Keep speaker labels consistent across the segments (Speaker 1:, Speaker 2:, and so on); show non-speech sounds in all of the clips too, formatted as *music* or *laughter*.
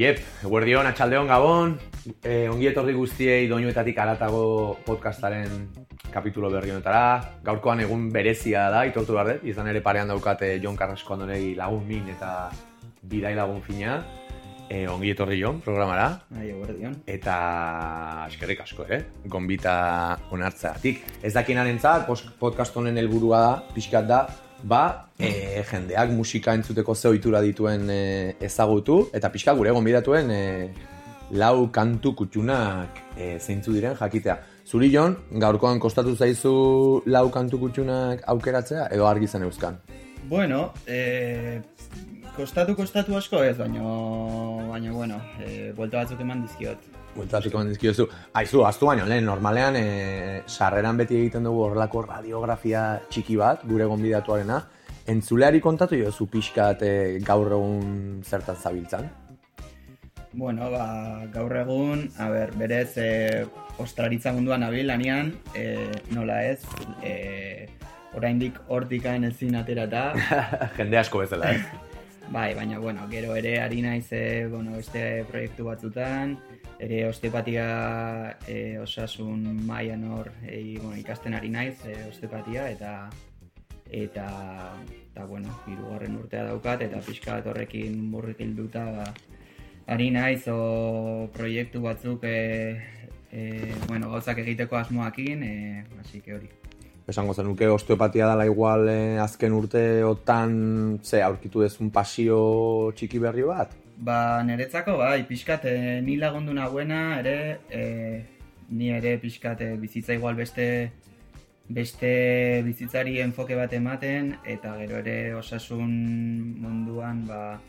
Speaker 1: Iep, eguerdion, atxaldeon gabon, e, ongi etorri guztiei doinuetatik aratago podcastaren kapitulo berri honetara. Gaurkoan egun berezia da, itortu behar dut, izan ere parean daukate Jon Carrasco andonei lagun min eta bidai lagun fina. E, ongi etorri Jon, programara.
Speaker 2: Bai, eguerdion.
Speaker 1: Eta eskerrik asko, ere, gonbita onartzeatik. Ez dakinaren zat, podcast honen helburua da, pixkat da, ba, e, jendeak musika entzuteko ze ohitura dituen e, ezagutu, eta pixka gure gonbidatuen e, lau kantu kutxunak e, zeintzu diren jakitea. Zuri Jon, gaurkoan kostatu zaizu lau kantu kutxunak aukeratzea, edo argi zen euskan?
Speaker 2: Bueno, e, kostatu kostatu asko ez, baina, baina bueno, e, buelta batzuk eman dizkiot.
Speaker 1: Buelta batzuk eman dizkiozu. Aizu, aztu baino, lehen, normalean, e, sarreran beti egiten dugu horrelako radiografia txiki bat, gure gonbidatuarena. Entzuleari kontatu jozu pixkat e, gaur egun zertan zabiltzan?
Speaker 2: Bueno, ba, gaur egun, a ber, berez, e, ostraritza munduan abil, lanian, e, nola ez, e, oraindik hortikan ezin aterata. *laughs*
Speaker 1: Jende asko bezala, ez?
Speaker 2: Bai, baina, bueno, gero ere ari naiz, e, bueno, beste proiektu batzutan, ere osteopatia e, osasun mailan hor e, bueno, ikasten ari naiz e, osteopatia eta eta eta bueno, hirugarren urtea daukat eta pixka bat horrekin murrikilduta ba, ari naiz o proiektu batzuk e, e, bueno, gauzak egiteko asmoakin, e, hasi hori.
Speaker 1: Esango zenuke osteopatia dela igual e, azken urteotan ze aurkitu dezun pasio txiki berri bat?
Speaker 2: Ba, niretzako, bai, pixkat, e, ni lagundu nagoena, ere, e, ni ere pixkat e, bizitza igual beste beste bizitzari enfoke bat ematen, eta gero ere osasun munduan, ba,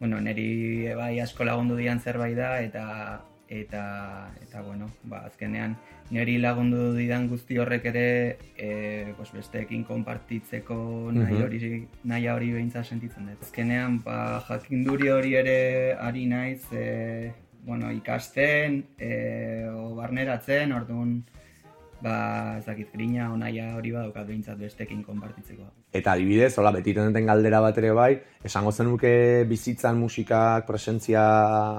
Speaker 2: bueno, niri bai asko lagundu dian zerbait da, eta, eta, eta, bueno, ba, azkenean, niri lagundu didan guzti horrek ere e, pues besteekin konpartitzeko nahi mhm. hori nahi hori behintza sentitzen dut. Azkenean ba, jakinduri hori ere ari naiz e, bueno, ikasten e, o barneratzen, orduan ba, ezakit grina onaia hori badaukat behintzat bestekin konpartitzeko.
Speaker 1: Eta adibidez, hola, beti denten galdera bat ere bai, esango zenuke bizitzan musikak presentzia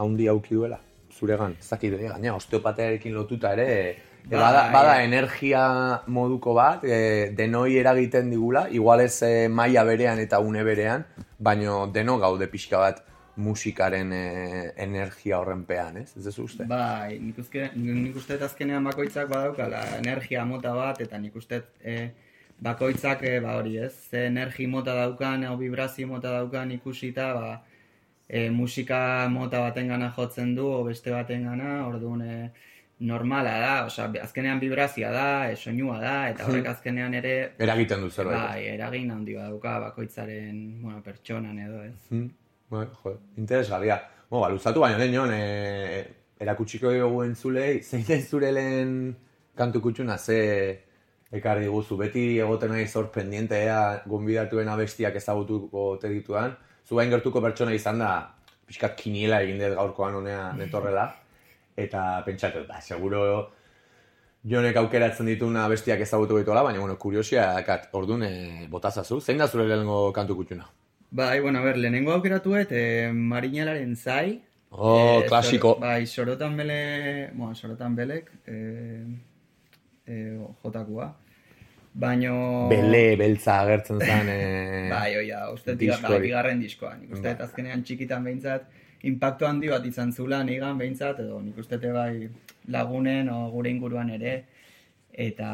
Speaker 1: handi auki duela? Zuregan, ezakit, gaina, osteopatearekin lotuta ere, bada, bai. bada energia moduko bat, e, denoi eragiten digula, igual ez e, maila berean eta une berean, baino deno gaude pixka bat musikaren e, energia horrenpean, ez? Ez ez uste?
Speaker 2: Bai, nik, uste, nik uste azkenean bakoitzak badaukala energia mota bat, eta nik uste e, bakoitzak e, ba hori ez, ze energi mota daukan, o vibrazio mota daukan ikusita, ba, e, musika mota baten gana jotzen du, o beste baten gana, orduan, e, normala da, osea, azkenean vibrazioa da, e, soinua da, eta *laughs* horrek azkenean ere...
Speaker 1: Eragiten du zerbait.
Speaker 2: Bai, eragin handi baduka bakoitzaren, bueno, pertsonan edo, ez.
Speaker 1: Hmm. Bai, jo, interesgarria. Bo, ba, luzatu baino lehen e, erakutsiko dugu entzulei, *laughs* zein den zure lehen kantu kutsuna, ze ekarri guzu, beti egoten nahi zor pendientea gonbidatuen abestiak ezagutuko te dituan, zu bain gertuko pertsona izan da, pixkat kiniela egin dut gaurkoan honea netorrela, eta pentsatu, da, seguro jonek aukeratzen dituna bestiak ezagutu dituela, baina, bueno, kuriosia, dakat, orduan, e, botazazu, zein da zure lehenengo kantu kutxuna?
Speaker 2: Bai, bueno, a ber, lehenengo aukeratu et, e, marinalaren zai.
Speaker 1: Oh, e, klasiko.
Speaker 2: bai, sorotan bele, bueno, sorotan belek, e, e, jotakua. Baino...
Speaker 1: Bele, beltza agertzen zen... E, *laughs*
Speaker 2: bai, oia, uste bigarren diskoan. Uste, bai. azkenean txikitan behintzat, impacto handi bat izan zula nigan behintzat, edo nik uste bai lagunen o gure inguruan ere, eta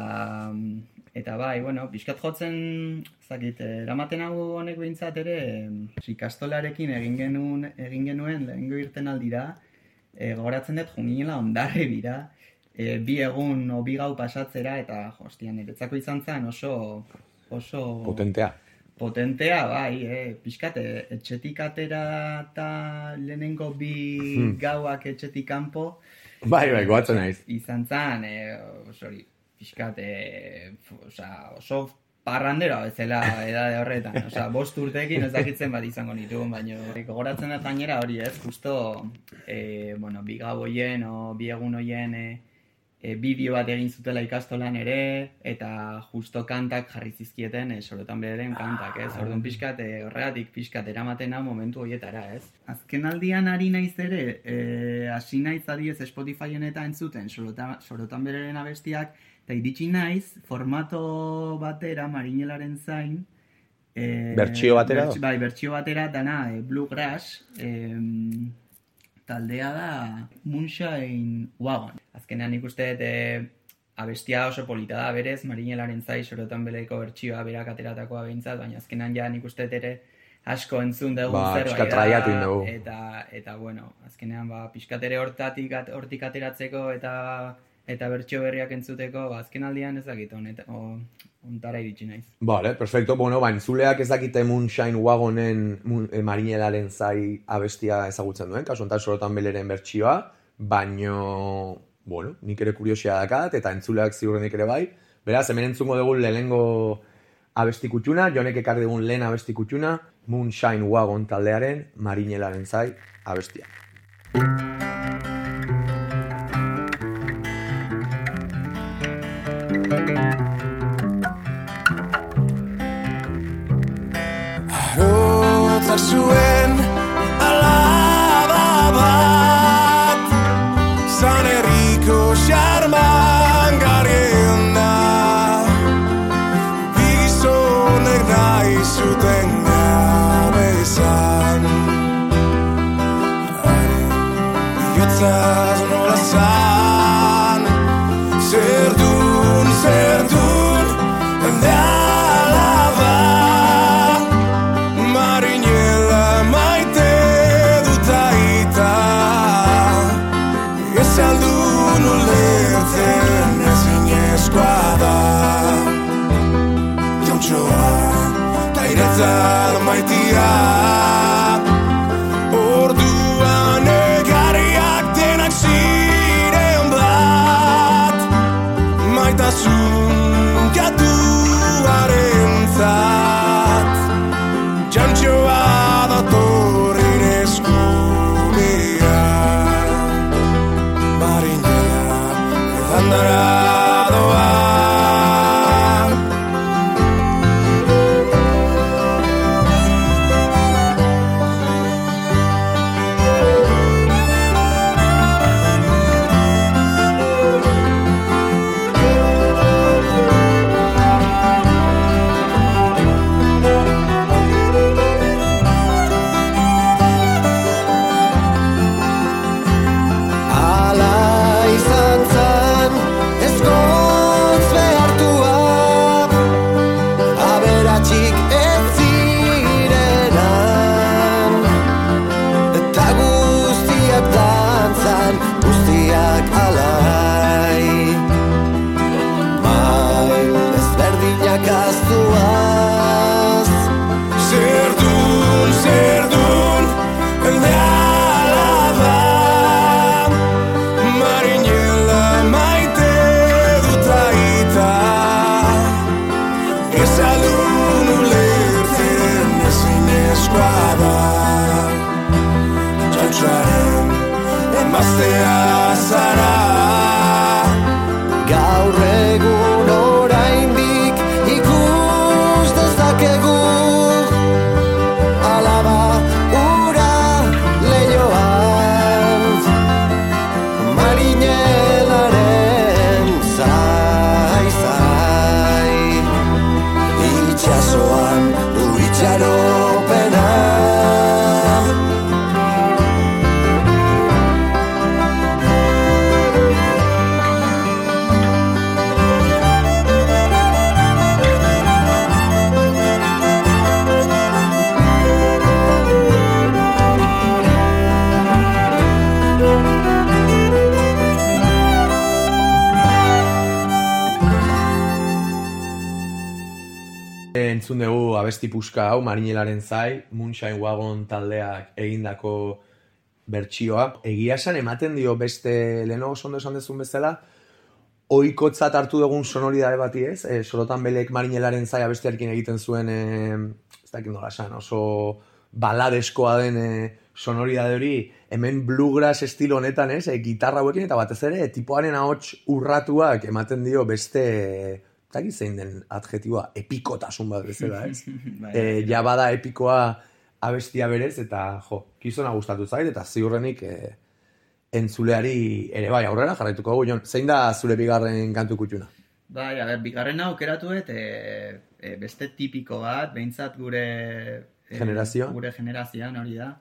Speaker 2: eta bai, bueno, pixkat jotzen, zakit, eramaten hau honek behintzat ere, ikastolarekin egin genuen, egin genuen lehengo irten aldira, e, gogoratzen dut junginela ondarre bira, e, bi egun o bi gau pasatzera, eta hostian, eretzako izan zen oso, oso...
Speaker 1: Potentea
Speaker 2: potentea, bai, eh, pixkate, etxetik atera eta lehenengo bi hmm. gauak etxetik kanpo.
Speaker 1: Bai, bai, goatzen naiz.
Speaker 2: Izan zan, eh, sorry, pixkate, oza, oso parrandera bezala edade horretan. Osa, *laughs* bost urteekin ez dakitzen bat izango nitu, baina gogoratzen da gainera hori ez, justo, eh, bueno, bi gau hoien o bi egun hoien eh, e, bideo bat egin zutela ikastolan ere, eta justo kantak jarri zizkieten, e, sorotan bereren kantak, ez? Orduan pixkat, e, horregatik pixkat eramaten hau momentu horietara, ez? Azken aldian ari naiz ere, e, hasi naiz adiez Spotifyen eta entzuten, sorotan, sorotan bereren abestiak, eta iritsi naiz, formato batera, marinelaren zain,
Speaker 1: E, bertxio batera?
Speaker 2: Bertxio, bai, bertxio batera, dana, e, Bluegrass, e, taldea da Moonshine Wagon. Azkenean ikuste dut, e, abestia oso polita da, berez, marinelaren zai, sorotan beleiko bertxioa berak ateratakoa behintzat, baina azkenean ja nik uste ere asko entzun dugu ba,
Speaker 1: zerbait da, dugu.
Speaker 2: eta, eta bueno, azkenean ba, pixkatere hortatik hortik ateratzeko eta eta bertxio berriak entzuteko, ba, azken aldian ez dakit, honet, ontara iritsi naiz.
Speaker 1: Vale, perfecto. Bueno, ba, entzuleak ez dakite Moonshine Wagonen e, marinelaren zai abestia ezagutzen duen, kasu ontan sorotan beleren bertxioa, baino, bueno, nik ere kuriosia dakat, eta entzuleak ziurrenik ere bai. Beraz, hemen entzungo dugu lehengo abesti kutxuna, jonek ekarri dugun lehen abesti kutxuna, Moonshine Wagon taldearen marinelaren zai abestia.
Speaker 3: Arotzak zuen alaba bat. Zan erriko xarman garien da. Bigizonek nahi zuten
Speaker 1: Entzun dugu abesti puska hau, marinelaren zai, Moonshine Wagon taldeak egindako bertsioa. Egia esan ematen dio beste leheno ondo esan dezun bezala, oikotzat hartu dugun sonoridade bati ez, e, sorotan belek marinelaren zai abestiarekin egiten zuen, e, ez dakit nola esan, oso baladeskoa den e, sonoridade hori, hemen bluegrass estilo honetan, ez, e, gitarra hauekin, eta batez ere, tipoaren ahots urratuak ematen dio beste, eta zein den adjetiboa, epikotasun bat bezala, ez? *laughs*
Speaker 2: Bai,
Speaker 1: e, ja bada epikoa abestia berez, eta jo, kizona gustatu zait, eta ziurrenik e, entzuleari ere bai aurrera jarraituko dugu, zein da zure bigarren kantu kutxuna?
Speaker 2: Bai, a ber, bigarrena aukeratu et, e, e, beste tipiko bat, behintzat gure... e,
Speaker 1: Generazioa?
Speaker 2: Gure generazioan hori da.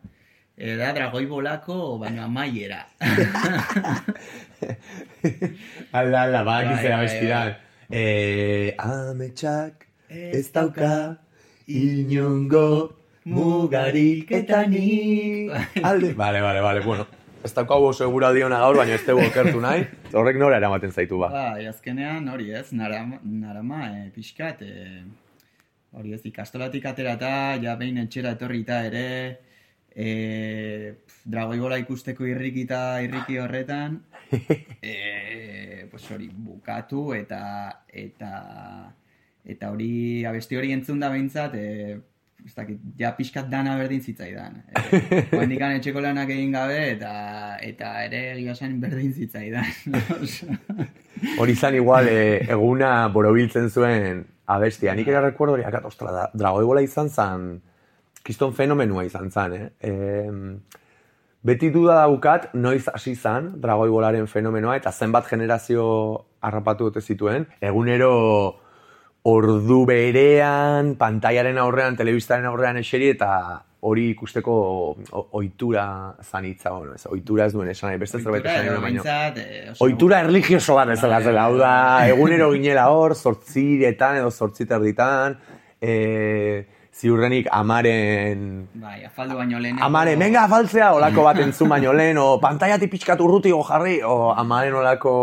Speaker 2: E, da, dragoi bolako, baina *laughs* amaiera.
Speaker 1: Alda, alda, ba,
Speaker 2: Bai,
Speaker 1: gizera
Speaker 2: bai,
Speaker 1: Eh, ametsak ez dauka inongo mugarik eta nik. Alde, *laughs* bale, bale, bale, bueno. Ez daukagu oso egura diona gaur, baina ez dugu okertu nahi. *laughs* Horrek nora eramaten zaitu ba.
Speaker 2: Bai, azkenean hori ez, narama, narama e, pixkat, e, hori ez, ikastolatik aterata, ja behin etxera etorrita ere, e, pf, dragoi bola ikusteko irrikita irriki horretan, *laughs* e, pues hori, bukatu eta, eta, eta hori, abesti hori entzun da behintzat, e, ez dakit, ja pixkat dana berdin zitzaidan. E, *laughs* Oendikan etxeko lanak egin gabe, eta, eta ere egia berdin zitzaidan. *laughs*
Speaker 1: Hori izan igual, e, eguna borobiltzen zuen abestia. Nik ere recuerdo hori, akat, ostra, dragoi izan zan, kiston fenomenua izan zan, eh? E, beti duda daukat, noiz hasi zan, dragoi bolaren fenomenoa, eta zenbat generazio harrapatu dute zituen. Egunero ordu berean, pantaiaren aurrean, telebistaren aurrean eseri, eta hori ikusteko ohitura zanitza, bueno, ez, ohitura ez duen esan nahi, beste zerbait esan nahi,
Speaker 2: behintzat, eh,
Speaker 1: Ohitura erlijioso bat bezala zela, hau da, egunero ginela hor, zortziretan edo zortziterditan, e, ziurrenik amaren
Speaker 2: Bai, afaldu baino leheneko...
Speaker 1: Amaren, venga, afaltzea, olako bat entzun baino lehen, o pantaiatik pixkat urruti jarri, o amaren olako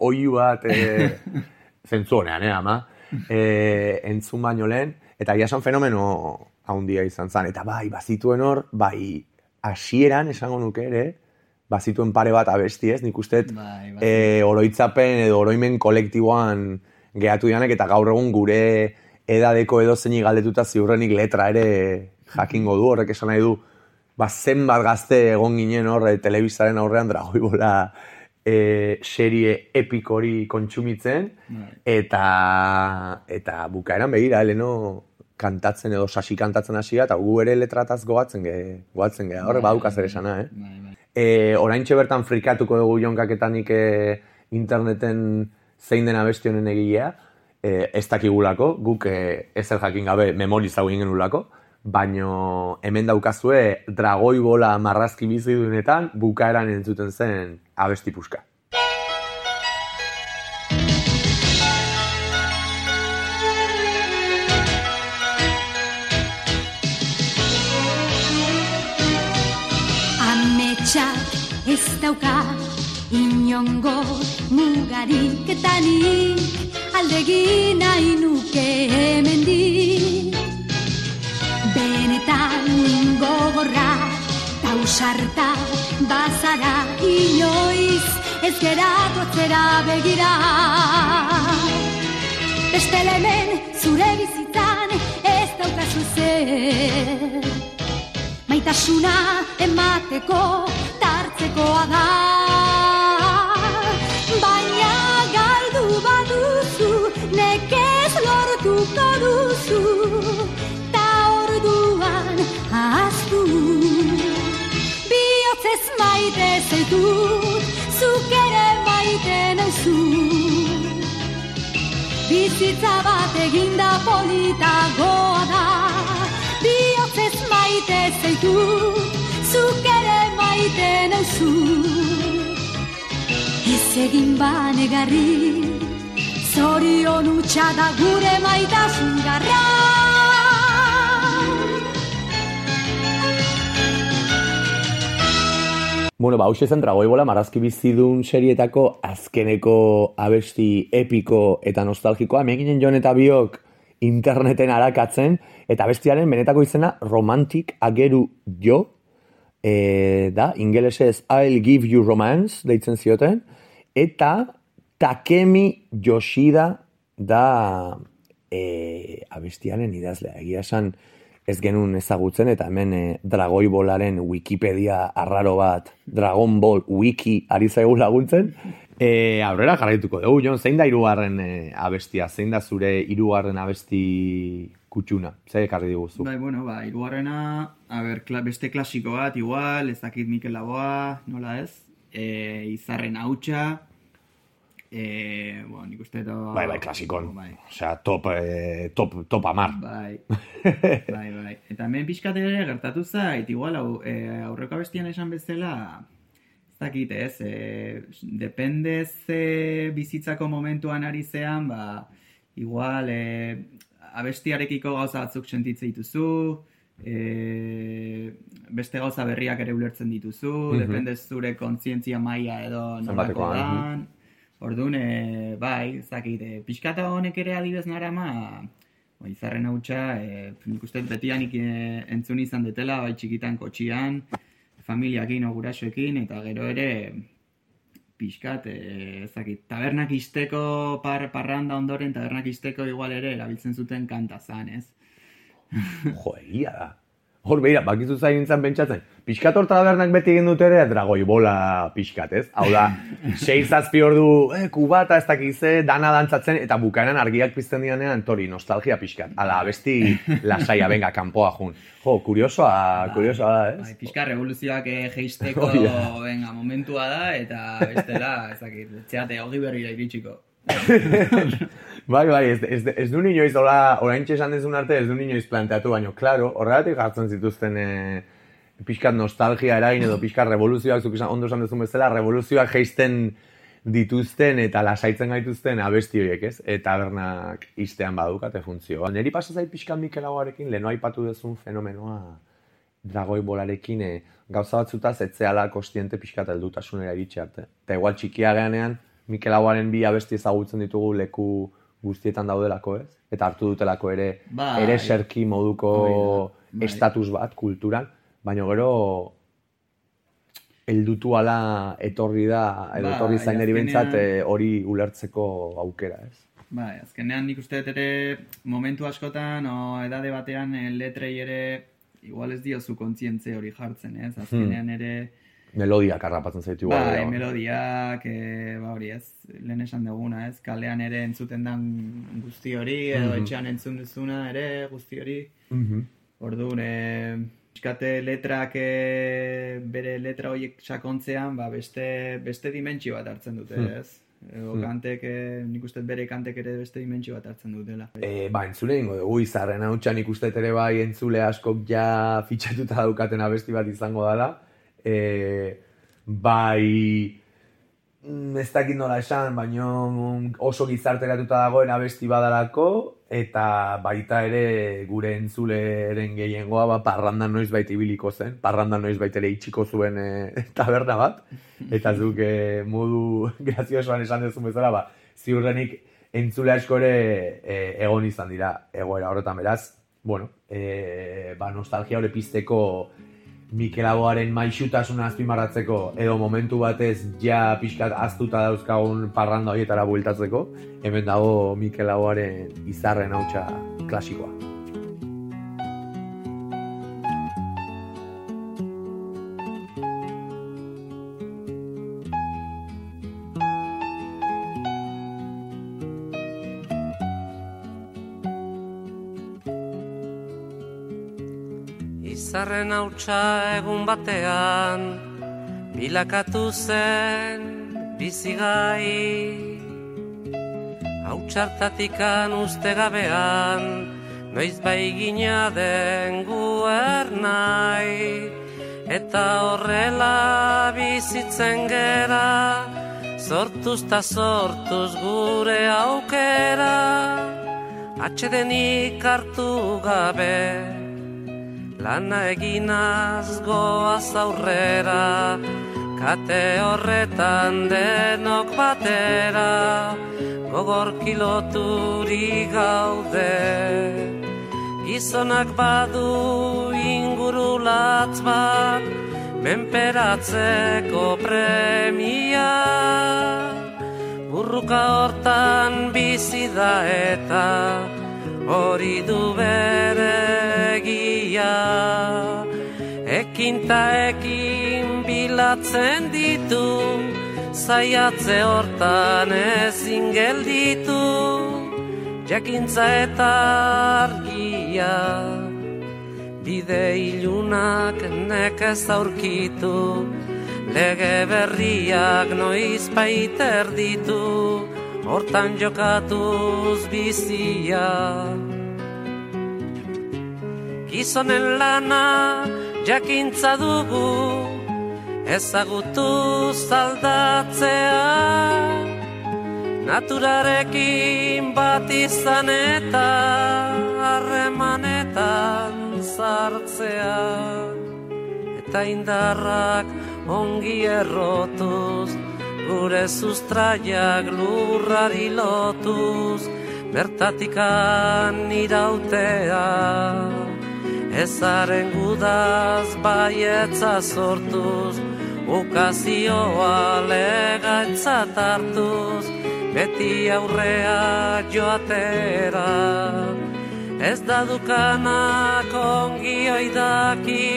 Speaker 1: oiu bat, e, *laughs* zentzu honean, eh, ama, e, entzun baino lehen, eta egia fenomeno haundia izan zen, eta bai, bazituen hor, bai, hasieran esango nuke ere, bazituen pare bat abesti ez, nik uste,
Speaker 2: Bai, bai.
Speaker 1: e, oroitzapen edo oroimen kolektiboan gehatu dianek, eta gaur egun gure edadeko edo zeini galdetuta ziurrenik letra ere jakingo du, horrek esan nahi du, ba, zenbat gazte egon ginen hor, e, telebistaren aurrean dragoi bola e, serie epiko hori kontsumitzen,
Speaker 2: Bai.
Speaker 1: eta, eta bukaeran begira, leno kantatzen edo sasi kantatzen hasia, eta gu ere letrataz gogatzen ge, gogatzen ge, horrek badauka zer esana, eh?
Speaker 2: Bai, bai.
Speaker 1: E, oraintxe bertan frikatuko dugu jonkaketanik e, interneten zein den abesti honen egilea, e, ez dakigulako, guk e, ezer jakin gabe memorizau egin genulako, baino hemen daukazue dragoi bola marrazki bizidunetan bukaeran entzuten zen abesti puska.
Speaker 4: Ez dauka inongo mugarik eta nik aldegi nahi nuke hemendik. Benetan gogorra tausarta bazara inoiz ez geratu atzera begira. Beste hemen zure bizitzan ez daukazu zer. Maitasuna emateko tartzekoa da Bihotzez maite zaitut Zuk ere maite nauzu. Bizitza bat eginda politagoa da Bihotzez maite zaitu Zuk ere maite nauzu. Ez egin banegarri Zorion utxa da gure maitasun garra
Speaker 1: Bueno, ba, hauxe zen dragoi bola marrazki bizidun serietako azkeneko abesti epiko eta nostalgikoa. Hemen ginen jon eta biok interneten arakatzen, eta bestiaren benetako izena romantik ageru jo, e, da, ingelesez I'll give you romance, deitzen zioten, eta Takemi Yoshida da e, abestiaren idazlea. Egia esan, ez genuen ezagutzen, eta hemen e, Dragoi Bolaren Wikipedia arraro bat, Dragon Ball Wiki ari zaigu laguntzen. *laughs* E, aurrera jarraituko dugu, Jon, zein da hirugarren e, abestia? Zein da zure hirugarren abesti kutxuna? Zer ekarri diguzu?
Speaker 2: Bai, bueno, ba, irugarrena, a ber, kla, beste klasiko bat, igual, ez dakit Mikel Laboa, nola ez? E, izarren hautsa, e, bueno, nik uste edo...
Speaker 1: Bai, bai, klasikon.
Speaker 2: Bai,
Speaker 1: Osea, top, e, top, top amar.
Speaker 2: bai, *laughs* bai, bai. Eta hemen pixkat ere gertatu zait, igual, hau, e, aurreko abestian esan bezala, ez dakit ez, e, depende ze bizitzako momentuan ari zean, ba, igual, e, abestiarekiko gauza batzuk sentitzen dituzu, e, beste gauza berriak ere ulertzen dituzu,
Speaker 1: Mhm.
Speaker 2: depende zure kontzientzia maila edo
Speaker 1: Zenbatekoa,
Speaker 2: dan. Orduan, e, bai, ez dakit, e, pixkata honek ere adibez narama, ba, izarren hautsa, e, nik uste betianik e, entzun izan detela, bai txikitan kotxian, familiakin o gurasoekin, eta gero ere pixkat, e, ez dakit, tabernak izteko par, parranda ondoren, tabernak izteko igual ere erabiltzen zuten kanta zan, ez?
Speaker 1: Jo, egia da. Hor behira, bakizu zain nintzen pentsatzen. Piskat hor tabernak beti egin dut ere, dragoi bola piskat, ez? Hau da, *laughs* sei zazpi ordu, eh, kubata ez dakize, dana dantzatzen, eta bukaeran argiak pizten dianean, tori, nostalgia piskat. Ala, abesti *laughs* lasaia, venga, kanpoa jun. Jo, kuriosoa, kuriosoa da,
Speaker 2: Bai,
Speaker 1: ez?
Speaker 2: pixka revoluzioak eh, jeisteko,
Speaker 1: Hori da.
Speaker 2: venga, momentua da, eta bestela, ez dakit, etxeate, hogi berrira iritsiko. *laughs*
Speaker 1: bai, bai, ez, ez, ez du inoiz, hola, orain esan dezun arte, ez du inoiz planteatu, baino, klaro, horregatik jartzen zituzten e, pixkat nostalgia eragin edo pixkat revoluzioak, zuk esan, ondo esan duzun bezala, revoluzioak geisten dituzten eta lasaitzen gaituzten abesti horiek, ez? Eta bernak iztean badukate funtzioa. Neri pasa zait pixkat Mikel Aguarekin, leheno aipatu duzun fenomenoa dragoi bolarekin e, gauza batzutaz etzeala kostiente pixkat heldutasunera iritsi arte. Eta igual txikia geanean, Mikel Aguaren bi abesti ezagutzen ditugu leku guztietan daudelako, ez? Eta hartu dutelako ere,
Speaker 2: Bai.
Speaker 1: ere serki moduko
Speaker 2: bai.
Speaker 1: estatus bat, kulturan, baina gero heldutu ala etorri da, edo
Speaker 2: Bai,
Speaker 1: etorri
Speaker 2: azkenean-
Speaker 1: bentsat eh, hori ulertzeko aukera, ez?
Speaker 2: Bai, azkenean nik uste ere momentu askotan, o edade batean eh, letrei ere igual ez diozu kontzientze hori jartzen, ez? Azkenean ere,
Speaker 1: Melodiak harrapatzen zaitu
Speaker 2: bai, melodiak, e, ba hori ez, lehen esan duguna, ez? Kalean ere entzuten dan guzti hori, edo
Speaker 1: Mhm.
Speaker 2: etxean entzun duzuna ere guzti hori.
Speaker 1: Mhm.
Speaker 2: Orduan, e, pixkate letrak e, bere letra horiek sakontzean, ba beste, beste dimentsio bat hartzen dute,
Speaker 1: Hmm.
Speaker 2: ez? Edo
Speaker 1: Hmm.
Speaker 2: kantek, nik uste bere kantek ere beste dimentsio bat hartzen dutela.
Speaker 1: E, ba, entzule ingo dugu izarren hautsan ikustet ere bai entzule askok ja fitxatuta daukaten abesti bat izango dela. E, bai, mm, ez dakit nola esan, baino oso gizarteratuta dagoen abesti badalako, eta baita ere gure entzuleren gehiengoa ba, parrandan noiz baita ibiliko zen, parrandan noiz baita ere itxiko zuen e, *laughs* taberna bat, eta zuk e, modu *laughs* graziosoan esan duzun bezala, ba, ziurrenik entzule asko ere e, egon izan dira egoera horretan beraz, bueno, e, ba, nostalgia hori pizteko Mikel Aboaren maixutasuna azpimarratzeko edo momentu batez ja pixkat aztuta dauzkagun parranda horietara bueltatzeko, hemen dago Mikel Aboaren izarren hautsa klasikoa.
Speaker 5: Hautsa egun batean bilakatu zen bizigai Hautsartatikan uste gabean noiz bai gina den guernai Eta horrela bizitzen gera sortuz ta sortuz gure aukera. Atxedenik hartu gabe Lana eginaz goaz aurrera, kate horretan denok batera, gogor kiloturi gaude. Gizonak badu inguru latz bat, menperatzeko premia. Burruka hortan bizi da eta, hori du bere egia Ekin ta ekin bilatzen ditu Zaiatze hortan ezin gelditu. Jakintza eta argia Bide ilunak nekez aurkitu. Lege berriak noiz baiter ditu Hortan jokatuz bizia Gizonen lana jakintza dugu Ezagutu zaldatzea. Naturarekin bat izan eta Harremanetan sartzea. Eta indarrak ongi errotuz Gure sustraiak lurrari lotuz Bertatikan irautea Ezaren gudaz baietza sortuz Ukazioa legatzat hartuz Beti aurrea joatera. Ez da dukanak ongi oidaki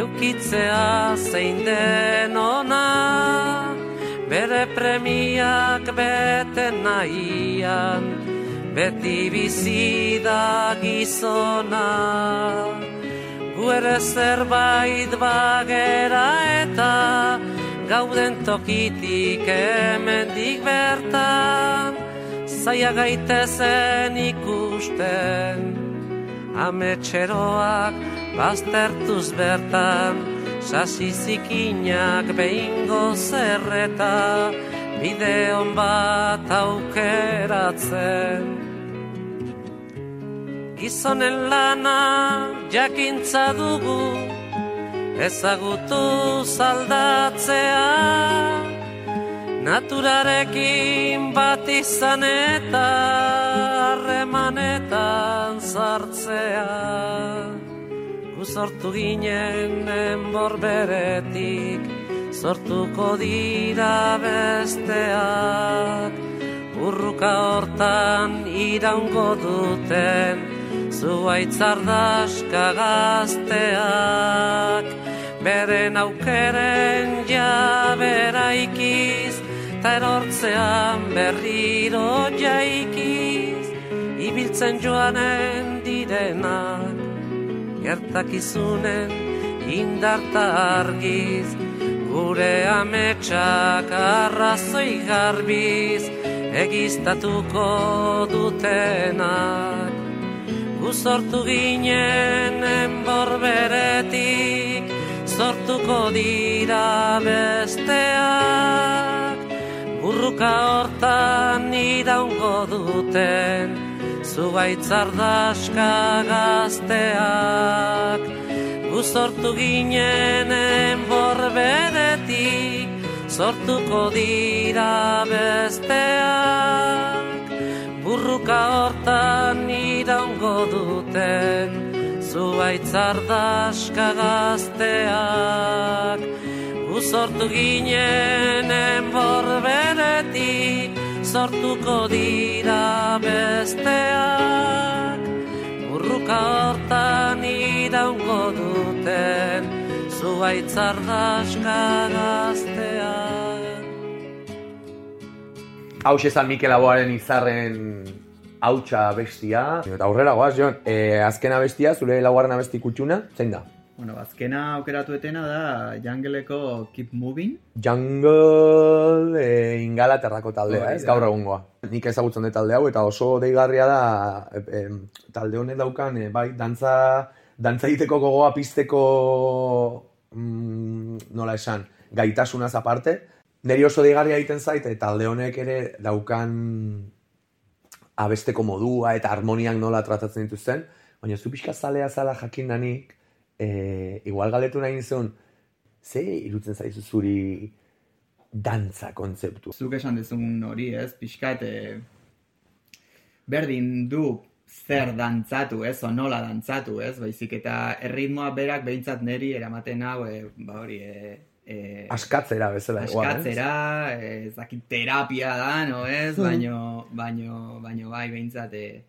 Speaker 5: Eukitzea zein den ona. Bere premiak bete nahian Beti bizi da gizona Gu zerbait bagera eta Gauden tokitik hemendik bertan Zaia gaitezen ikusten Ametxeroak baztertuz bertan Sasi zikinak behingo zerreta Bideon bat aukeratzen Gizonen lana jakintza dugu Ezagutu zaldatzea. Naturarekin bat izan eta Harremanetan sartzea. Gu sortu ginen enborberetik Sortuko dira besteak. Urruka hortan iraungo duten Zuaitzardaska gazteak Beren aukeren jabera ikiz Ta erortzean berriro jaikiz Ibiltzen joanen direnak Gertakizunen indarta argiz Gure ametsak arrazoi garbiz Egiztatuko dutenak Gu sortu ginen enborberetik Sortuko dira besteak. Burruka hortan iraungo duten Zubaitzardaska gazteak. Gu sortu ginen enborberetik Sortuko dira besteak Burruka hortan iraungo duten Zuaitzardaska gazteak. Gu sortu ginen enborberetik Sortuko dira besteak. Burruka hortan iraungo duten Zuaitzardaska gazteak
Speaker 1: Hau San Mikel Aboaren izarren hautsa bestia. Eta aurrera goaz, Jon, e, azkena bestia, zure laugarren abesti kutxuna, zein da?
Speaker 2: Bueno, azkena aukeratu etena da Jungleko Keep Moving.
Speaker 1: Jungle e, ingalaterrako taldea,
Speaker 2: Hori
Speaker 1: ez,
Speaker 2: da.
Speaker 1: gaur egungoa. Nik ezagutzen dut talde hau, eta oso deigarria da e, e, talde honek daukan, e, bai, dantza, dantza egiteko gogoa pizteko, mm, nola esan, gaitasunaz aparte, niri oso deigarria egiten zait, eta talde honek ere daukan abesteko modua eta harmoniak nola tratatzen dituzten, baina zu pixka zalea zala jakin danik, e, igual galetu nahi nizun, ze irutzen zaizu zuri dantza kontzeptu?
Speaker 2: Zuk esan dezun hori, ez? Pixkat, eh, berdin du zer dantzatu, ez? O nola dantzatu, ez? Baizik eta erritmoa berak behintzat neri eramaten hau, e, ba hori, e, e,
Speaker 1: Askatzera bezala. igual,
Speaker 2: askatzera, eh, ez dakit terapia da, no ez? Baino, baino, baino bai, behintzat, e,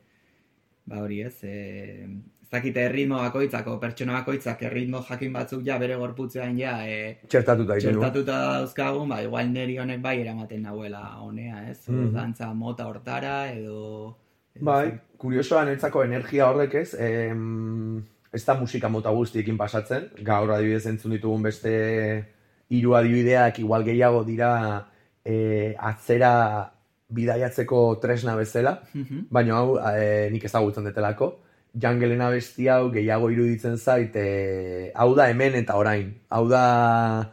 Speaker 2: ba hori ez, e, ez dakite erritmo bakoitzako, pertsona bakoitzak erritmo jakin batzuk ja bere gorputzean ja e,
Speaker 1: Txertatuta
Speaker 2: txertatuta dauzkagun, ba, igual neri honek bai eramaten nahuela honea, ez?
Speaker 1: Mhm.
Speaker 2: Dantza mota hortara edo... edo
Speaker 1: Bai, kuriosoa netzako energia horrek ez, em, ez da musika mota guztiekin pasatzen, gaur adibidez entzun ditugun beste hiru adibideak igual gehiago dira e, atzera bidaiatzeko tresna bezala,
Speaker 2: Mhm.
Speaker 1: baina hau e, nik ezagutzen detelako. Jangelen abesti hau gehiago iruditzen zait, e, hau da hemen eta orain. Hau da,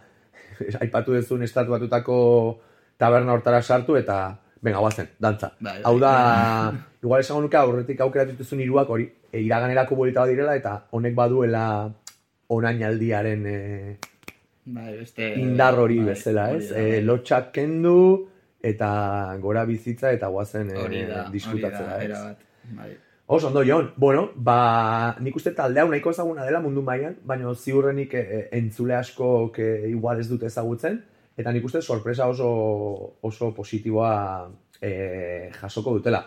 Speaker 1: *laughs* aipatu duzun estatu batutako taberna hortara sartu eta, venga, guazen, dantza.
Speaker 2: Bai.
Speaker 1: Hau da, igual esango nuke aurretik aukeratu dituzun hiruak hori, e, iraganerako bolita direla eta honek baduela orainaldiaren e,
Speaker 2: Bai, beste...
Speaker 1: indar hori
Speaker 2: bai,
Speaker 1: bezala, ez?
Speaker 2: da,
Speaker 1: E,
Speaker 2: bai.
Speaker 1: lotxak kendu eta gora bizitza eta guazen e,
Speaker 2: hori da,
Speaker 1: diskutatzera,
Speaker 2: hori da,
Speaker 1: ez?
Speaker 2: Bai.
Speaker 1: Oso ondo, Jon. Bueno, ba, nik uste talde nahiko ezaguna dela mundu mailan, baina ziurrenik e, entzule asko que igual ez dute ezagutzen, eta nik uste sorpresa oso, oso positiboa e, jasoko dutela.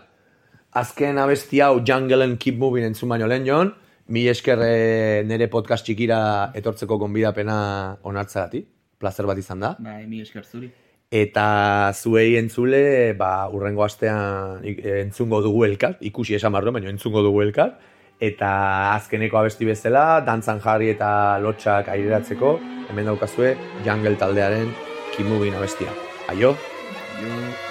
Speaker 1: Azken abesti hau Jungle and Keep Moving entzun baino lehen, Jon, mi esker e, nire podcast txikira etortzeko gonbidapena onartzerati, plazer bat izan da.
Speaker 2: Bai, mi esker zuri.
Speaker 1: Eta zuei entzule, ba, urrengo astean entzungo dugu elkar, ikusi esan barro, baina entzungo dugu elkar. Eta azkeneko abesti bezala, dantzan jarri eta lotxak aireratzeko, hemen daukazue Jungle taldearen Moving abestia. Aio!
Speaker 2: Jo...